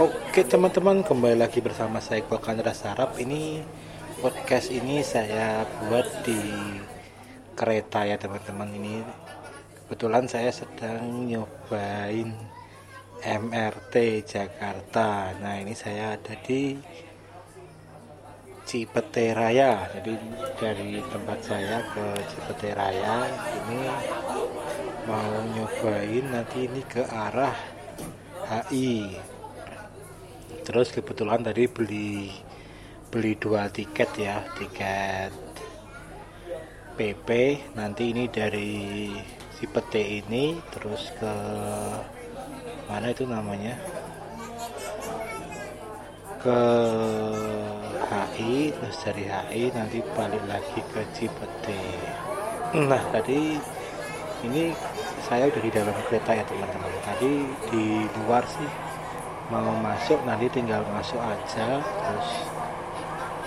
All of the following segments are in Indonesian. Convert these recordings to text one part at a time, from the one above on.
Oke teman-teman kembali lagi bersama saya Kulkan Sarap ini podcast ini saya buat di kereta ya teman-teman. Ini kebetulan saya sedang nyobain MRT Jakarta. Nah ini saya ada di Cipete Raya jadi dari tempat saya ke Cipete Raya ini mau nyobain nanti ini ke arah HI terus kebetulan tadi beli beli dua tiket ya tiket PP nanti ini dari si pete ini terus ke mana itu namanya? Ke HI terus dari HI nanti balik lagi ke Cipete nah tadi ini saya udah di dalam kereta ya teman-teman. Tadi di luar sih mau masuk nanti tinggal masuk aja. Terus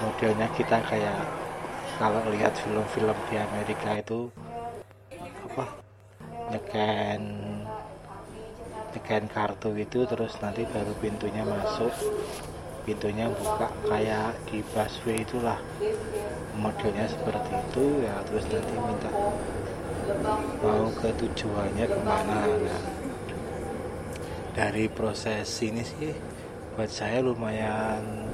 modelnya kita kayak kalau lihat film-film di Amerika itu apa nyeken nyeken kartu itu terus nanti baru pintunya masuk. Pintunya buka kayak di busway itulah. Modelnya seperti itu ya terus nanti minta mau ke tujuannya ke mana nah dari proses ini sih buat saya lumayan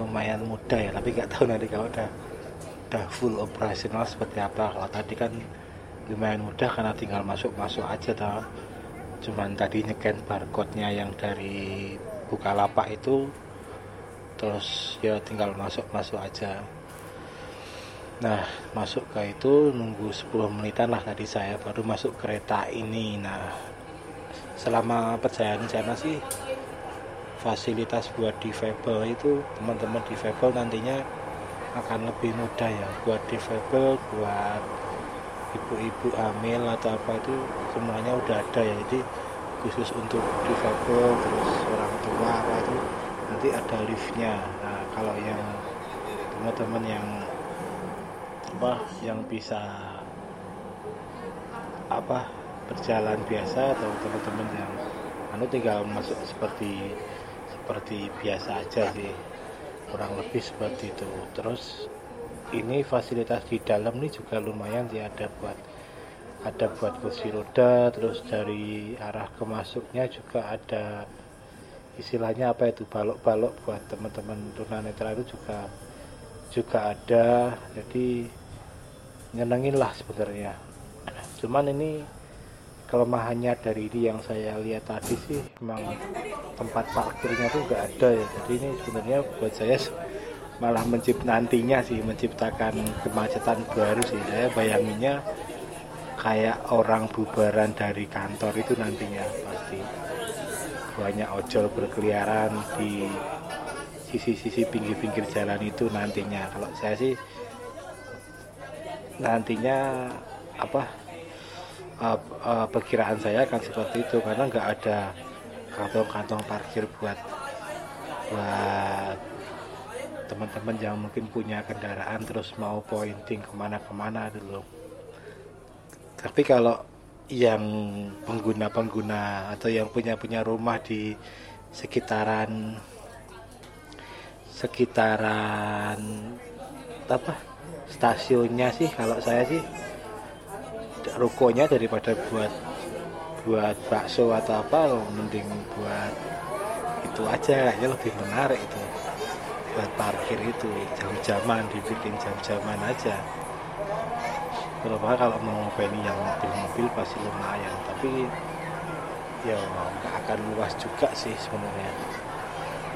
lumayan mudah ya. Tapi nggak tahu nanti kalau udah udah full operasional seperti apa. Kalau tadi kan lumayan mudah karena tinggal masuk masuk aja tau cuman tadi nyeken barcode-nya yang dari Bukalapak itu terus ya tinggal masuk masuk aja. Nah masuk ke itu nunggu 10 menitan lah tadi saya baru masuk kereta ini. Nah selama perjalanan sana sih fasilitas buat difabel itu teman-teman difabel nantinya akan lebih mudah ya. Buat difabel buat ibu-ibu hamil atau apa itu semuanya udah ada ya. Jadi khusus untuk difabel terus orang tua apa itu nanti ada liftnya. Nah kalau yang teman-teman yang apa yang bisa apa berjalan biasa atau teman-teman yang anu tinggal masuk seperti seperti biasa aja sih. Kurang lebih seperti itu. Terus ini fasilitas di dalam ini juga lumayan sih. Ada buat ada buat kursi roda terus dari arah kemasuknya juga ada istilahnya apa itu balok-balok buat teman-teman tunanetra itu juga juga ada. Jadi nyenengin lah sebenarnya. Cuman ini kelemahannya dari ini yang saya lihat tadi sih memang tempat parkirnya tuh nggak ada ya. Jadi ini sebenarnya buat saya malah mencipt nantinya sih menciptakan kemacetan baru sih. Saya bayanginnya kayak orang bubaran dari kantor itu nantinya pasti. Banyak ojol berkeliaran di sisi-sisi pinggir-pinggir jalan itu nantinya. Kalau saya sih nantinya apa uh, uh, perkiraan saya akan seperti itu karena nggak ada kantong-kantong parkir buat buat teman-teman yang mungkin punya kendaraan terus mau pointing ke mana-kemana dulu. Tapi kalau yang pengguna-pengguna atau yang punya-punya rumah di sekitaran sekitaran apa stasiunnya sih kalau saya sih rukonya daripada buat buat bakso atau apa mending buat itu aja. Kayaknya lebih menarik itu buat parkir itu jam-jaman dibikin jam-jaman aja. Berapa kalau mau ini yang mobil-mobil pasti lumayan tapi ya nggak akan luas juga sih sebenarnya.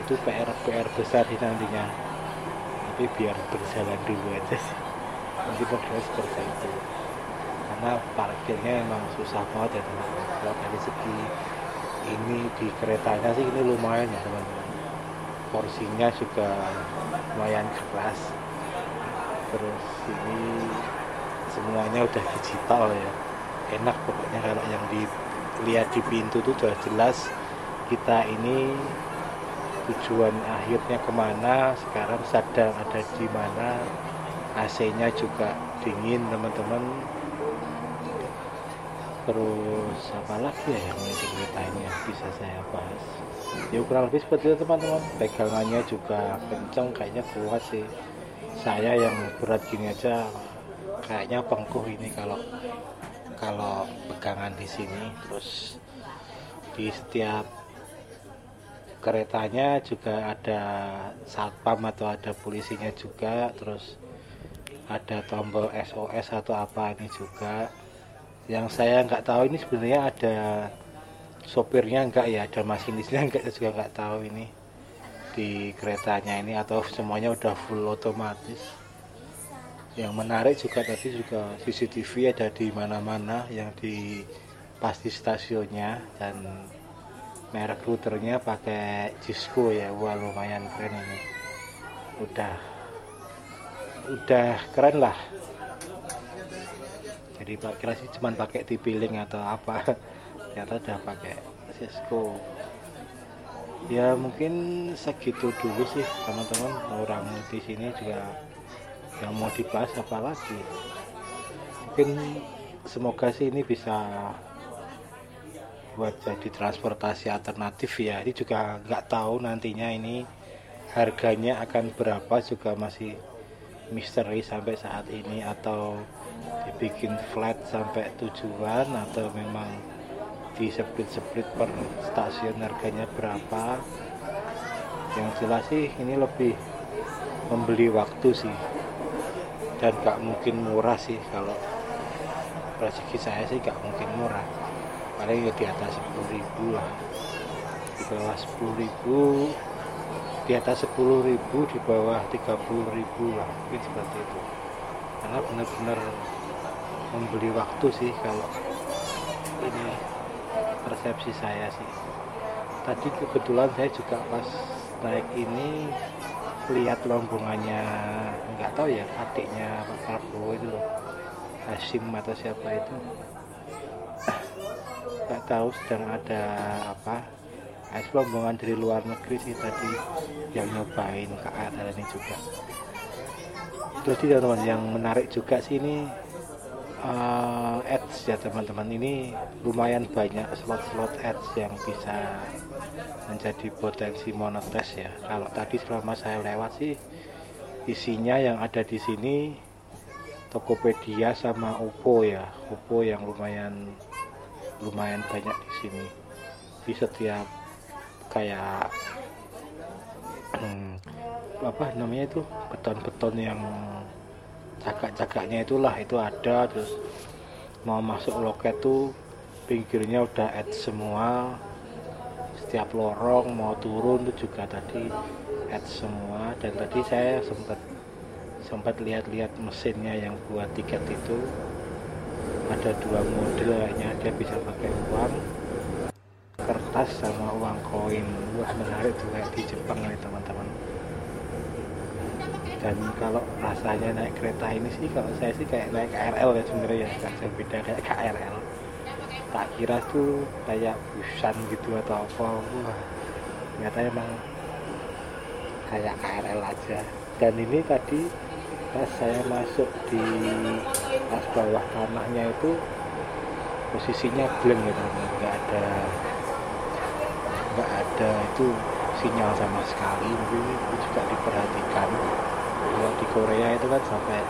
Itu PR PR besar sih nantinya. Tapi biar berjalan dulu aja sih. Nanti modelnya seperti itu karena parkirnya emang susah banget ya teman-teman kalau dari segi ini di keretanya sih ini lumayan ya teman-teman porsinya juga lumayan keras. Terus ini semuanya udah digital ya. Enak pokoknya kalau yang dilihat di pintu tuh sudah jelas kita ini tujuan akhirnya ke mana sekarang sedang ada di mana AC nya juga dingin teman-teman terus apa lagi ya yang di kereta ini yang bisa saya bahas? Ya kurang lebih seperti itu teman-teman. Pegangannya juga kenceng kayaknya kuat sih. Saya yang berat gini aja kayaknya pengkuh ini kalau kalau pegangan di sini. Terus di setiap keretanya juga ada satpam atau ada polisinya juga. Terus ada tombol SOS atau apa ini juga yang saya nggak tahu ini sebenarnya ada sopirnya enggak ya ada masinisnya enggak saya juga nggak tahu ini di keretanya ini atau semuanya udah full otomatis. Yang menarik juga tadi juga CCTV ada di mana-mana yang di pasti stasiunnya dan merek routernya pakai Cisco ya. Wah lumayan keren ini. Udah udah keren lah jadi pak sih cuman pakai TP-Link atau apa. Ternyata udah pakai Cisco. Ya mungkin segitu dulu sih teman-teman. Orang di sini juga yang mau dibahas apa lagi? Mungkin semoga sih ini bisa buat jadi transportasi alternatif ya. Ini juga nggak tahu nantinya ini harganya akan berapa juga masih misteri sampai saat ini atau dibikin flat sampai tujuan atau memang di split-split per stasiun harganya berapa. Yang jelas sih ini lebih membeli waktu sih. Dan gak mungkin murah sih kalau rezeki saya sih gak mungkin murah. Paling ya di atas 10 ribu lah. Di bawah 10 ribu di atas 10 ribu di bawah 30 ribu lah. Mungkin seperti itu karena benar-benar membeli waktu sih kalau ini persepsi saya sih. Tadi kebetulan saya juga pas naik ini lihat lombongannya nggak tahu ya adiknya Pak Prabowo itu loh atau siapa itu. Nggak tahu sedang ada apa es lombongan dari luar negeri sih tadi yang nyobain KRL ini juga terus teman-teman yang menarik juga sih ini uh, ads ya teman-teman. Ini lumayan banyak slot-slot ads yang bisa menjadi potensi monetes ya. Kalau tadi selama saya lewat sih isinya yang ada di sini Tokopedia sama Oppo ya. Oppo yang lumayan lumayan banyak di sini. Di setiap kayak apa namanya itu beton-beton yang cakak-cakaknya itulah itu ada terus mau masuk loket tuh pinggirnya udah add semua. Setiap lorong mau turun tuh juga tadi add semua. Dan tadi saya sempat sempat lihat-lihat mesinnya yang buat tiket itu. Ada dua model kayaknya dia bisa pakai uang kertas sama uang koin. Wah menarik kayak di Jepang nih teman-teman dan kalau rasanya naik kereta ini sih kalau saya sih kayak naik KRL ya sebenarnya ya. Jauh beda kayak KRL tak kira tuh kayak busan gitu atau apa. Wah ternyata emang kayak KRL aja. Dan ini tadi pas saya masuk di pas bawah tanahnya itu posisinya blank gitu. Nggak ada nggak ada itu sinyal sama sekali. Mungkin itu juga diperhatikan kalau di Korea itu kan sampai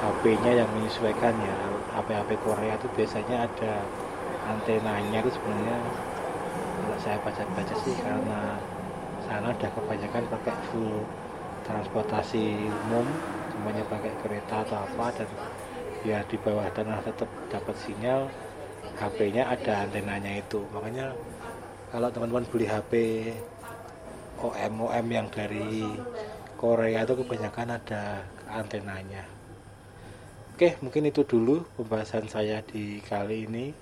HP-nya yang menyesuaikan ya. HP-HP Korea itu biasanya ada antenanya itu sebenarnya kalau saya baca-baca sih karena sana udah kebanyakan pakai full transportasi umum semuanya pakai kereta atau apa dan ya di bawah tanah tetap dapat sinyal HP-nya ada antenanya itu. Makanya kalau teman-teman beli HP OM OM yang dari Korea itu kebanyakan ada antenanya. Oke mungkin itu dulu pembahasan saya di kali ini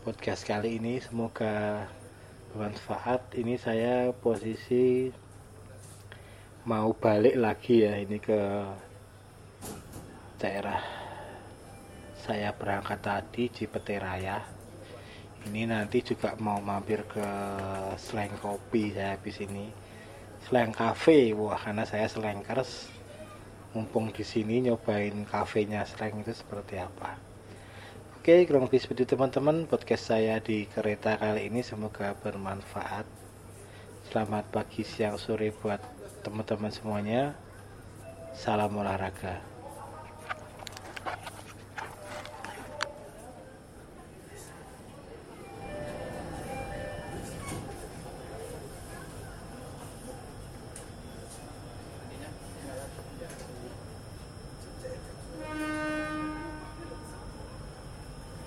podcast kali ini. Semoga bermanfaat. Ini saya posisi mau balik lagi ya ini ke daerah saya berangkat tadi Cipete Raya. Ini nanti juga mau mampir ke Slang Kopi saya habis ini Slang Cafe wah karena saya Slangkers mumpung di sini nyobain kafenya Slang itu seperti apa Oke, kurang lebih seperti teman-teman podcast saya di kereta kali ini semoga bermanfaat. Selamat pagi, siang, sore buat teman-teman semuanya. Salam olahraga.